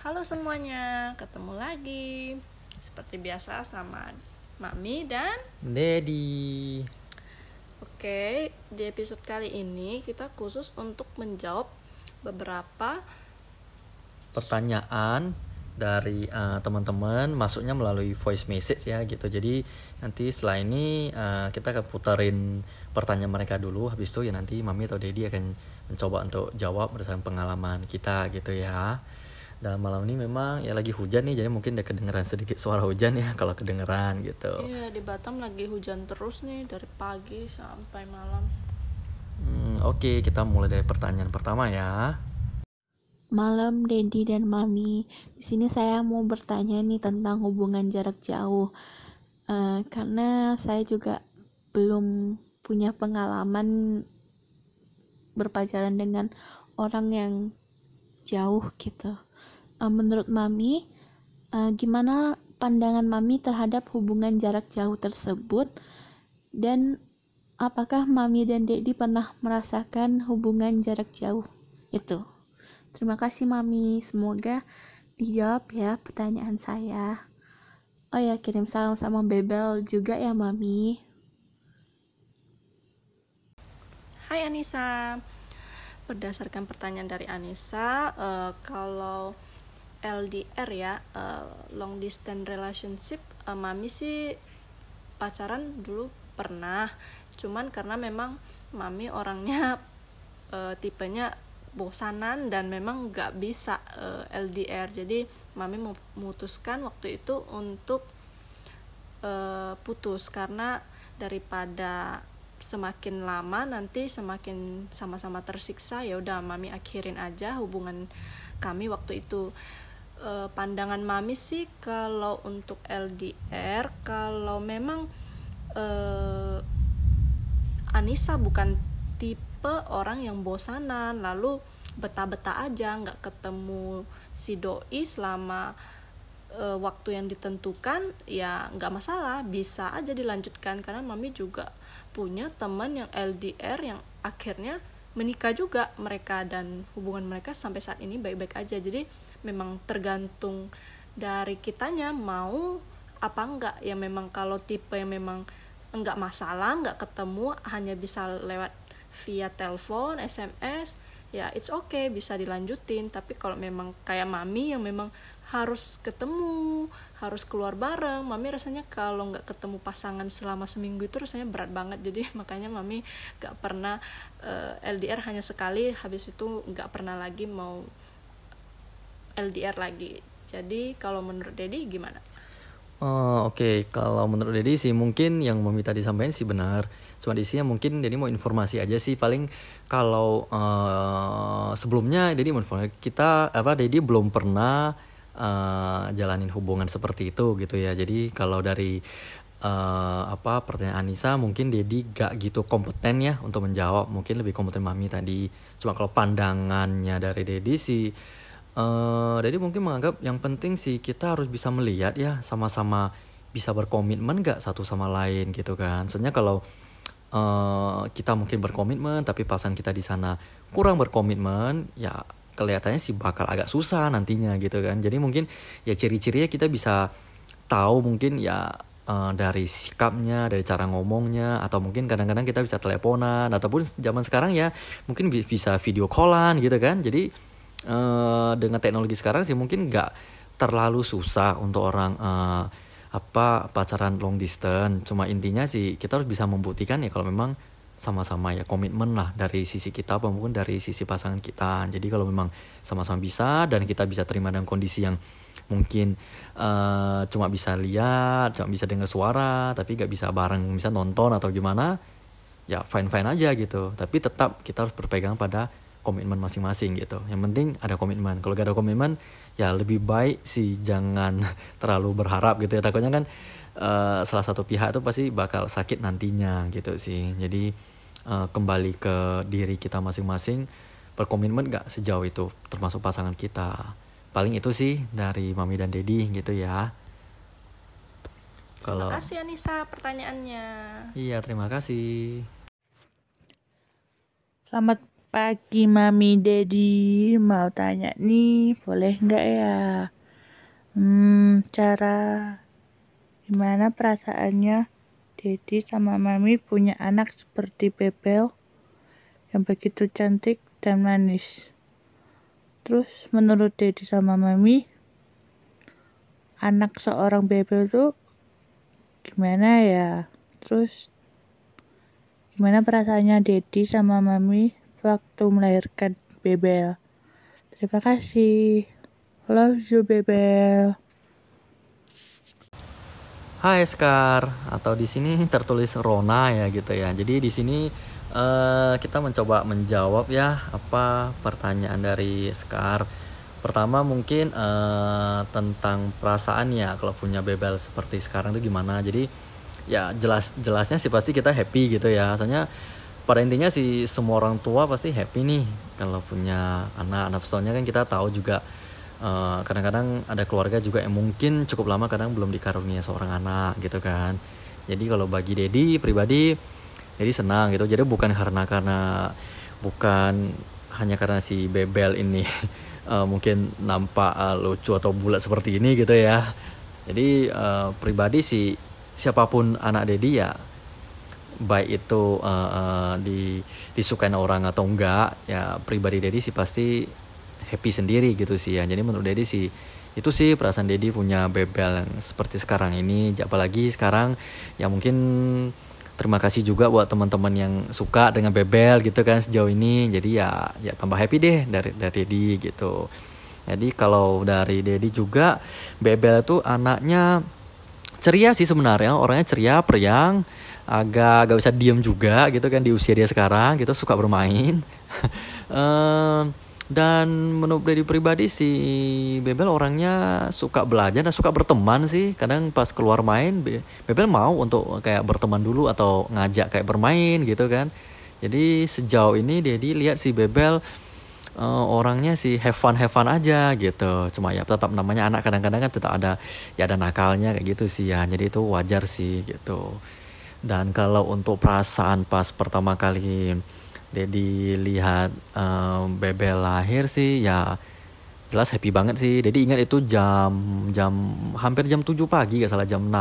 Halo semuanya, ketemu lagi seperti biasa sama Mami dan Dedi. Oke, di episode kali ini kita khusus untuk menjawab beberapa Pertanyaan dari eh, teman-teman masuknya melalui voice message ya gitu. Jadi nanti setelah ini eh, kita akan puterin pertanyaan mereka dulu. Habis itu ya nanti Mami atau Dedi akan mencoba untuk jawab berdasarkan pengalaman kita gitu ya. Dan malam ini memang ya lagi hujan nih, jadi mungkin udah kedengeran sedikit suara hujan ya kalau kedengeran gitu. Iya, di Batam lagi hujan terus nih dari pagi sampai malam. Hmm, Oke, kita mulai dari pertanyaan pertama ya. Malam Dedi dan Mami, di sini saya mau bertanya nih tentang hubungan jarak jauh, Eh, karena saya juga belum punya pengalaman berpacaran dengan orang yang jauh gitu. Eh, menurut Mami, eh, gimana pandangan Mami terhadap hubungan jarak jauh tersebut? Dan apakah Mami dan Dedi pernah merasakan hubungan jarak jauh itu? Terima kasih Mami, semoga dijawab ya pertanyaan saya. Oh ya, kirim salam sama Bebel juga ya Mami. Hai Anissa, berdasarkan pertanyaan dari Anissa, eh, kalau LDR ya, eh, long distance relationship, eh, Mami sih pacaran dulu pernah, cuman karena memang Mami orangnya eh, tipenya bosanan dan memang nggak bisa eh, LDR, jadi Mami memutuskan waktu itu untuk eh, putus. Karena daripada semakin lama nanti semakin sama-sama tersiksa ya udah mami akhirin aja hubungan kami waktu itu Eh, pandangan mami sih kalau untuk LDR kalau memang eh, Anissa bukan tipe orang yang bosanan lalu betah-betah aja nggak ketemu si doi selama eh, waktu yang ditentukan ya nggak masalah bisa aja dilanjutkan. Karena mami juga punya teman yang LDR yang akhirnya menikah juga mereka dan hubungan mereka sampai saat ini baik-baik aja. Jadi memang tergantung dari kitanya mau apa enggak. Ya memang kalau tipe yang memang enggak masalah enggak ketemu hanya bisa lewat via telepon SMS ya it's okay bisa dilanjutin. Tapi kalau memang kayak mami yang memang harus ketemu harus keluar bareng. Mami rasanya kalau nggak ketemu pasangan selama seminggu itu rasanya berat banget. Jadi makanya mami nggak pernah eh, LDR hanya sekali. Habis itu nggak pernah lagi mau LDR lagi. Jadi kalau menurut Dedi gimana? Oh, Oke, kalau menurut Dedi sih mungkin yang Mami tadi sampaikan sih benar. Cuma di sini mungkin Dedi mau informasi aja sih. Paling kalau eh, sebelumnya Dedi mau informasi kita apa Dedi belum pernah eh, jalanin hubungan seperti itu gitu ya. Jadi kalau dari eh, apa pertanyaan Anissa mungkin Dedi gak gitu kompeten ya untuk menjawab. Mungkin lebih kompeten Mami tadi. Cuma kalau pandangannya dari Dedi sih eh jadi mungkin menganggap yang penting sih kita harus bisa melihat ya sama-sama bisa berkomitmen gak satu sama lain gitu kan. Soalnya kalau eh kita mungkin berkomitmen tapi pasangan kita di sana kurang berkomitmen ya kelihatannya sih bakal agak susah nantinya gitu kan. Jadi mungkin ya ciri-cirinya kita bisa tahu mungkin ya eh, dari sikapnya, dari cara ngomongnya, atau mungkin kadang-kadang kita bisa teleponan, ataupun zaman sekarang ya mungkin bi- bisa video callan gitu kan. Jadi eh, dengan teknologi sekarang sih mungkin nggak terlalu susah untuk orang eh, apa pacaran long distance. Cuma intinya sih kita harus bisa membuktikan ya kalau memang sama-sama ya komitmen lah dari sisi kita maupun dari sisi pasangan kita. Jadi kalau memang sama-sama bisa dan kita bisa terima dengan kondisi yang mungkin eh, cuma bisa lihat, cuma bisa dengar suara, tapi nggak bisa bareng, bisa nonton atau gimana, ya fine fine aja gitu. Tapi tetap kita harus berpegang pada komitmen masing-masing gitu. Yang penting ada komitmen. Kalau gak ada komitmen, ya lebih baik sih jangan terlalu berharap gitu ya. Takutnya kan eh, salah satu pihak itu pasti bakal sakit nantinya gitu sih. Jadi eh, kembali ke diri kita masing-masing, berkomitmen gak sejauh itu, termasuk pasangan kita. Paling itu sih dari Mami dan Dedi gitu ya. Kalau Terima kasih Anissa pertanyaannya iya terima kasih. Selamat pagi Mami Dedi Mau tanya nih boleh nggak ya Hmm cara Gimana perasaannya Dedi sama Mami punya anak seperti Bebel Yang begitu cantik dan manis Terus menurut Dedi sama Mami Anak seorang Bebel tuh Gimana ya Terus Gimana perasaannya Dedi sama Mami waktu melahirkan Bebel. Terima kasih. Love you Bebel. Hai Scar, atau di sini tertulis Rona ya gitu ya. Jadi di sini uh, kita mencoba menjawab ya apa pertanyaan dari Scar. Pertama mungkin uh, tentang perasaan ya kalau punya bebel seperti sekarang itu gimana. Jadi ya jelas jelasnya sih pasti kita happy gitu ya. Soalnya pada intinya sih semua orang tua pasti happy nih kalau punya anak anak soalnya kan kita tahu juga eh, kadang-kadang ada keluarga juga yang mungkin cukup lama kadang belum dikaruniai seorang anak gitu kan. Jadi kalau bagi Dedi pribadi jadi senang gitu. Jadi bukan karena karena bukan hanya karena si Bebel ini uh, mungkin nampak uh, lucu atau bulat seperti ini gitu ya. Jadi uh, pribadi sih siapa pun anak Dedi ya baik itu uh, uh, di disukain orang atau enggak ya pribadi Dedi sih pasti happy sendiri gitu sih ya. Jadi menurut Dedi sih itu sih perasaan Dedi punya bebel yang seperti sekarang ini. Apalagi sekarang ya mungkin terima kasih juga buat teman-teman yang suka dengan bebel gitu kan sejauh ini. Jadi ya ya tambah happy deh dari dari Dedi gitu. Jadi kalau dari Dedi juga bebel itu anaknya ceria sih sebenarnya. Orangnya ceria periang agak agak bisa diem juga gitu kan di usia dia sekarang gitu suka bermain. Um, dan menurut dari pribadi si Bebel orangnya suka belajar dan suka berteman sih. Kadang pas keluar main Bebel mau untuk kayak berteman dulu atau ngajak kayak bermain gitu kan. Jadi sejauh ini Dedi lihat si Bebel uh, orangnya sih have fun have fun aja gitu. Cuma ya tetap namanya anak kadang-kadang kan tetap ada ya ada nakalnya kayak gitu sih ya. Jadi itu wajar sih gitu. Dan kalau untuk perasaan pas pertama kali Dedi lihat um, Bebel lahir sih ya jelas happy banget sih. Dedi ingat itu jam jam hampir jam 7 pagi gak salah jam 6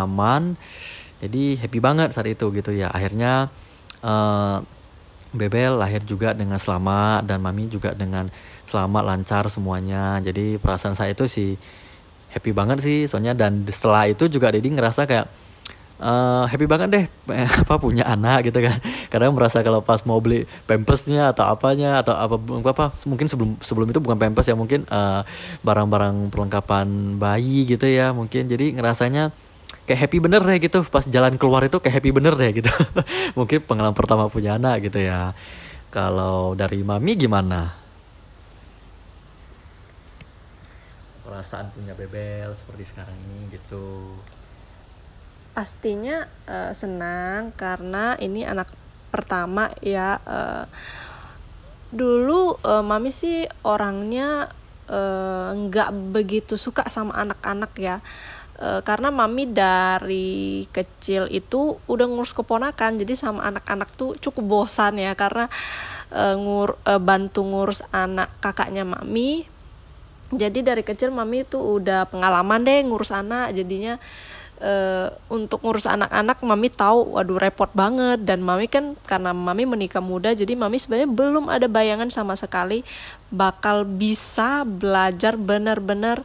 Jadi happy banget saat itu gitu ya. Akhirnya uh, Bebel lahir juga dengan selamat dan Mami juga dengan selamat lancar semuanya. Jadi perasaan saya itu sih happy banget sih soalnya dan setelah itu juga Dedi ngerasa kayak uh, happy banget deh apa punya anak gitu kan. Kadang merasa kalau pas mau beli pampersnya atau apanya atau apa apa mungkin sebelum sebelum itu bukan pampers ya mungkin eh, barang-barang perlengkapan bayi gitu ya mungkin. Jadi ngerasanya kayak happy bener deh gitu. Pas jalan keluar itu kayak happy bener deh gitu. Mungkin pengalaman pertama punya anak gitu ya. Kalau dari mami gimana? Perasaan punya bebel seperti sekarang ini gitu pastinya uh, senang karena ini anak pertama ya uh, dulu uh, mami sih orangnya nggak uh, begitu suka sama anak-anak ya uh, karena mami dari kecil itu udah ngurus keponakan jadi sama anak-anak tuh cukup bosan ya karena uh, ngur uh, bantu ngurus anak kakaknya mami. Jadi dari kecil mami tuh udah pengalaman deh ngurus anak jadinya uh, untuk ngurus anak-anak mami tahu waduh repot banget. Dan mami kan karena mami menikah muda jadi mami sebenarnya belum ada bayangan sama sekali bakal bisa belajar benar-benar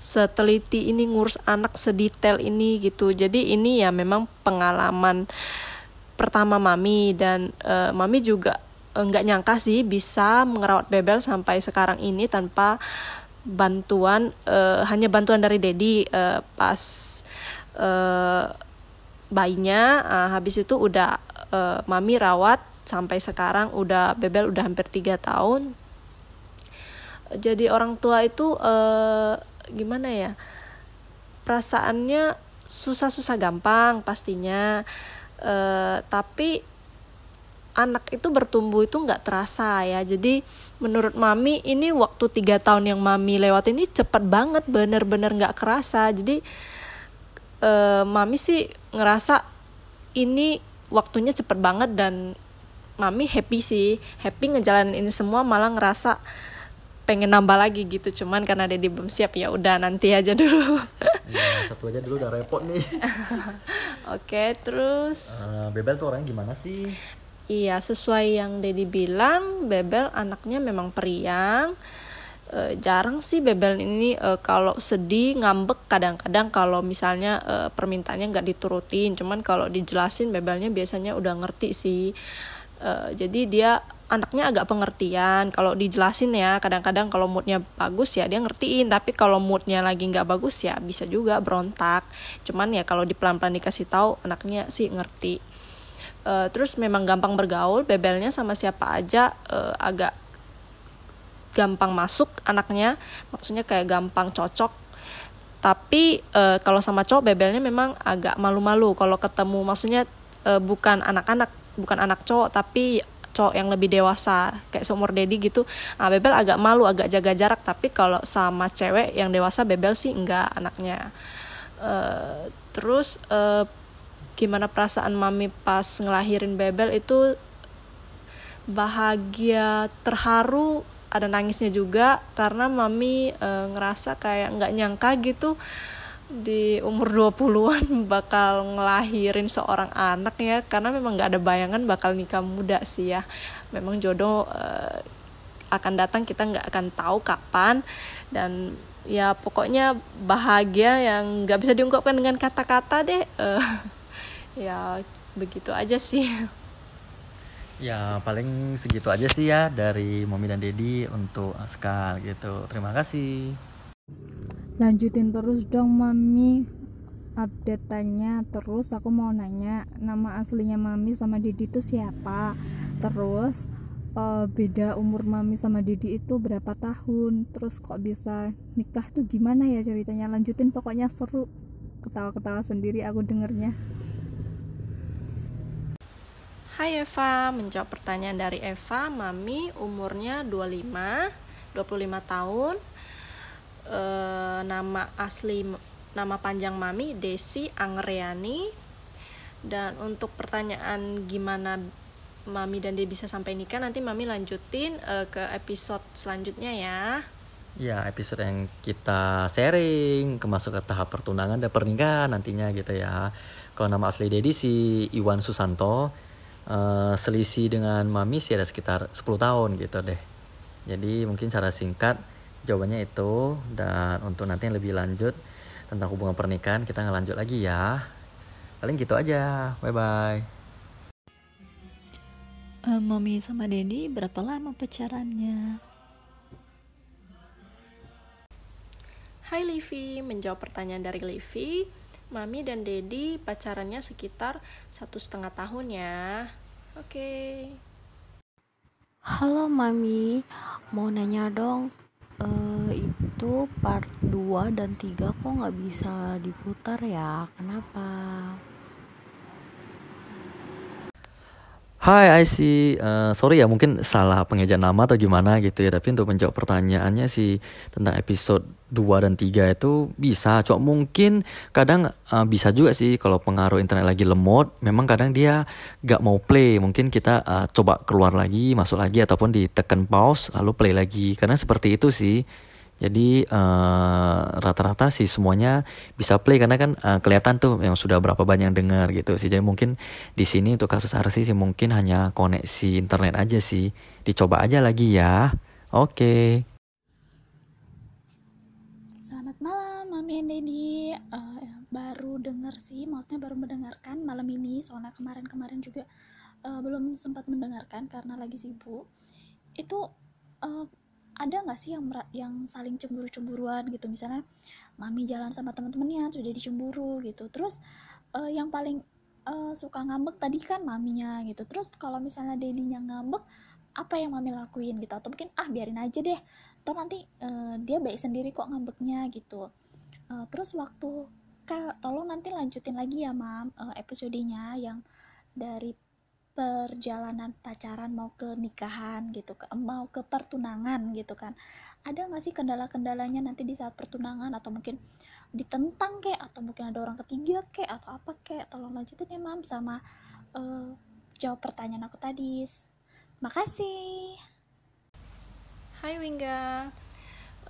seteliti ini ngurus anak sedetail ini gitu. Jadi ini ya memang pengalaman pertama mami. Dan uh, mami juga eh, nggak nyangka sih bisa mengerawat bebel sampai sekarang ini tanpa bantuan uh, hanya bantuan dari Dedi uh, pas uh, bayinya uh, habis itu udah uh, mami rawat sampai sekarang udah bebel udah hampir tiga tahun. Jadi orang tua itu uh, gimana ya perasaannya susah-susah gampang pastinya. Uh, tapi anak itu bertumbuh itu nggak terasa ya. Jadi menurut mami ini waktu tiga tahun yang mami lewat ini cepet banget bener-bener nggak kerasa. Jadi mami sih ngerasa ini waktunya cepet banget dan mami happy sih. Happy ngejalanin ini semua malah ngerasa pengen nambah lagi gitu. Cuman karena Dedi belum siap ya udah nanti aja dulu. Ya, satu aja dulu udah repot nih. Oke terus? Uh, Bebel tuh orang gimana sih? Iya sesuai yang Dedi bilang Bebel anaknya memang periang uh, jarang sih Bebel ini uh, kalau sedih ngambek kadang-kadang kalau misalnya uh, permintaannya nggak diturutin. Cuman kalau dijelasin Bebelnya biasanya udah ngerti sih. Uh, jadi dia anaknya agak pengertian. Kalau dijelasin ya kadang-kadang kalau moodnya bagus ya dia ngertiin. Tapi kalau moodnya lagi nggak bagus ya bisa juga berontak. Cuman ya kalau di pelan-pelan dikasih tahu anaknya sih ngerti. Uh, terus memang gampang bergaul bebelnya sama siapa aja uh, agak gampang masuk anaknya maksudnya kayak gampang cocok. Tapi e, kalau sama cowok bebelnya memang agak malu-malu kalau ketemu maksudnya e, bukan anak-anak bukan anak cowok tapi cowok yang lebih dewasa kayak seumur Dedi gitu. Nah, bebel agak malu agak jaga jarak tapi kalau sama cewek yang dewasa bebel sih enggak anaknya. E, terus e, gimana perasaan mami pas ngelahirin bebel itu bahagia terharu ada nangisnya juga karena mami e, ngerasa kayak nggak nyangka gitu di umur 20-an bakal ngelahirin seorang anak ya. Karena memang nggak ada bayangan bakal nikah muda sih ya. Memang jodoh e, akan datang kita nggak akan tahu kapan. Dan ya pokoknya bahagia yang nggak bisa diungkapkan dengan kata-kata deh. E, ya begitu aja sih Ya paling segitu aja sih ya dari Mami dan Dedi untuk Aska gitu. Terima kasih. Lanjutin terus dong Mami. Update-nya terus aku mau nanya nama aslinya Mami sama Dedi itu siapa? Terus uh, beda umur Mami sama Dedi itu berapa tahun? Terus kok bisa nikah tuh gimana ya ceritanya? Lanjutin pokoknya seru. Ketawa-ketawa sendiri aku dengernya Hai Eva, menjawab pertanyaan dari Eva, Mami umurnya 25, 25 tahun. E, nama asli nama panjang Mami Desi Angreani. Dan untuk pertanyaan gimana Mami dan dia bisa sampai nikah nanti Mami lanjutin e, ke episode selanjutnya ya. Ya, episode yang kita sharing, kemasuk ke tahap pertunangan dan pernikahan nantinya gitu ya. Kalau nama asli Dedi si Iwan Susanto, uh, selisih dengan mami sih ada sekitar 10 tahun gitu deh. Jadi mungkin cara singkat jawabannya itu dan untuk nanti yang lebih lanjut tentang hubungan pernikahan kita ngelanjut lagi ya. Paling gitu aja. Bye bye uh, mami sama Dedi berapa lama pacarannya? Hai Livi, menjawab pertanyaan dari Livi, Mami dan Dedi pacarannya sekitar satu setengah tahun ya. Oke. Okay. Halo Mami, mau nanya dong, uh, itu part 2 dan 3 kok nggak bisa diputar ya? Kenapa? Hai IC, uh, sorry ya mungkin salah pengejaan nama atau gimana gitu ya. Tapi untuk menjawab pertanyaannya sih tentang episode 2 dan 3 itu bisa. Cuma mungkin kadang uh, bisa juga sih kalau pengaruh internet lagi lemot Memang kadang dia gak mau play. Mungkin kita uh, coba keluar lagi, masuk lagi Ataupun ditekan pause lalu play lagi. Karena seperti itu sih jadi rata rata-rata sih semuanya bisa play karena kan uh, kelihatan tuh yang sudah berapa banyak yang dengar gitu sih. Jadi mungkin di sini untuk kasus RC sih mungkin hanya koneksi internet aja sih. Dicoba aja lagi ya. Oke. Okay. Selamat malam, Mami and. Uh, baru denger sih, maksudnya baru mendengarkan malam ini. Soalnya kemarin-kemarin juga uh, belum sempat mendengarkan karena lagi sibuk. Itu uh, ada nggak sih yang yang saling cemburu-cemburuan gitu? Misalnya mami jalan sama teman-temannya sudah dicemburu gitu. Terus uh, yang paling uh, suka ngambek tadi kan maminya gitu. Terus kalau misalnya dedinya ngambek apa yang mami lakuin gitu? Atau mungkin ah biarin aja deh atau nanti uh, dia baik sendiri kok ngambeknya gitu. Uh, terus waktu kak tolong nanti lanjutin lagi ya mam uh, episodenya yang dari perjalanan pacaran mau ke nikahan gitu ke mau ke pertunangan gitu kan ada nggak sih kendala-kendalanya nanti di saat pertunangan atau mungkin ditentang kek atau mungkin ada orang ketiga kek atau apa kek tolong lanjutin ya mam sama uh, jawab pertanyaan aku tadi. Makasih. Hai Wingga.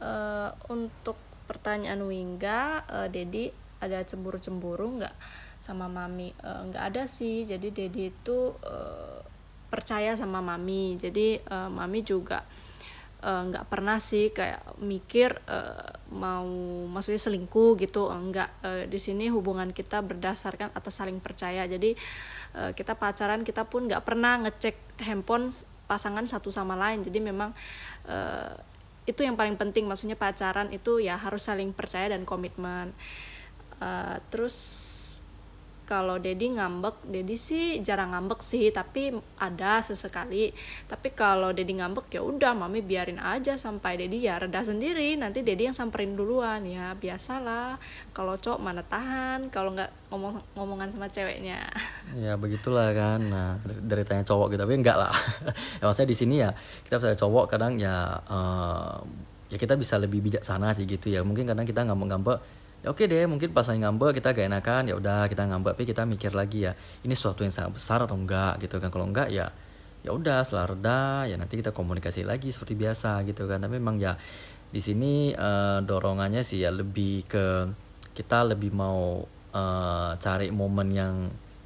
Uh, untuk pertanyaan Wingga, uh, Dedi ada cemburu-cemburu nggak sama mami? Uh, nggak ada sih. Jadi Dedi itu uh, percaya sama mami. Jadi uh, mami juga nggak uh, pernah sih kayak mikir uh, mau maksudnya selingkuh gitu enggak uh, di sini hubungan kita berdasarkan atas saling percaya jadi uh, kita pacaran kita pun nggak pernah ngecek handphone pasangan satu sama lain jadi memang uh, itu yang paling penting maksudnya pacaran itu ya harus saling percaya dan komitmen uh, terus kalau Dedi ngambek Dedi sih jarang ngambek sih tapi ada sesekali. Tapi kalau Dedi ngambek ya udah mami biarin aja sampai Dedi ya reda sendiri. Nanti Dedi yang samperin duluan. Ya biasalah. Kalau cowok mana tahan kalau nggak ngomong ngomongan sama ceweknya. Ya begitulah kan. Nah dari tanya cowok gitu tapi enggak lah. Ya maksudnya di sini ya kita bisa cowok kadang ya uh, ya kita bisa lebih bijaksana sih gitu ya. Mungkin kadang kita ngambek-ngambek ya oke deh mungkin pas lagi ngambek kita gak enakan. Ya udah kita ngambek tapi kita mikir lagi ya ini sesuatu yang sangat besar atau enggak gitu kan. Kalau enggak ya ya udah setelah reda ya nanti kita komunikasi lagi seperti biasa gitu kan. Tapi memang ya di sini uh, dorongannya sih ya lebih ke kita lebih mau uh, cari momen yang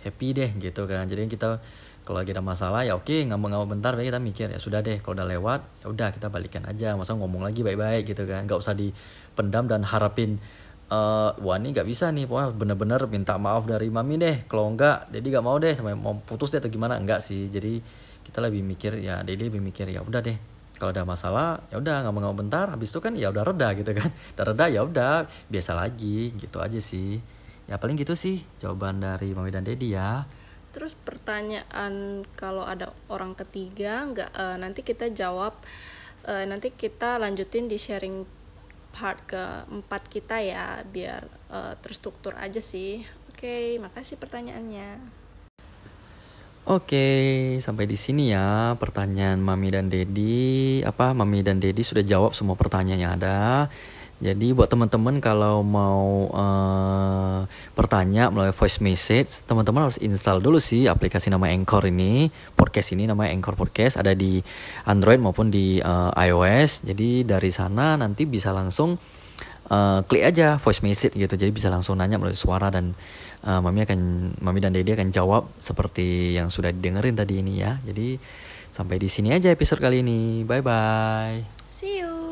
happy deh gitu kan. Jadi kita kalau lagi ada masalah ya oke ngambek-ngambek bentar baik kita mikir ya sudah deh kalau udah lewat ya udah kita balikan aja. Masa ngomong lagi baik-baik gitu kan. Nggak usah dipendam dan harapin uh, wah ini nggak bisa nih. Pokoknya bener-bener minta maaf dari mami deh. Kalau enggak jadi gak mau deh. Sampai mau putus deh atau gimana? Enggak sih. Jadi kita lebih mikir ya Dedi lebih mikir ya udah deh. Kalau ada masalah ya udah nggak mau bentar. Habis itu kan ya udah reda gitu kan. Udah reda ya udah. Biasa lagi gitu aja sih. Ya paling gitu sih jawaban dari mami dan Dedi ya. Terus pertanyaan kalau ada orang ketiga nggak uh, nanti kita jawab uh, nanti kita lanjutin di sharing part keempat kita ya biar uh, terstruktur aja sih oke okay, makasih pertanyaannya Oke, sampai di sini ya pertanyaan Mami dan Dedi. Apa Mami dan Dedi sudah jawab semua pertanyaan yang ada. Jadi buat teman-teman kalau mau uh, melalui voice message, teman-teman harus install dulu sih aplikasi nama Anchor ini. Podcast ini namanya Anchor Podcast ada di Android maupun di uh, iOS. Jadi dari sana nanti bisa langsung uh, klik aja voice message gitu. Jadi bisa langsung nanya melalui suara dan uh, mami akan mami dan Dede akan jawab seperti yang sudah didengerin tadi ini ya. Jadi sampai di sini aja episode kali ini. Bye bye. See you.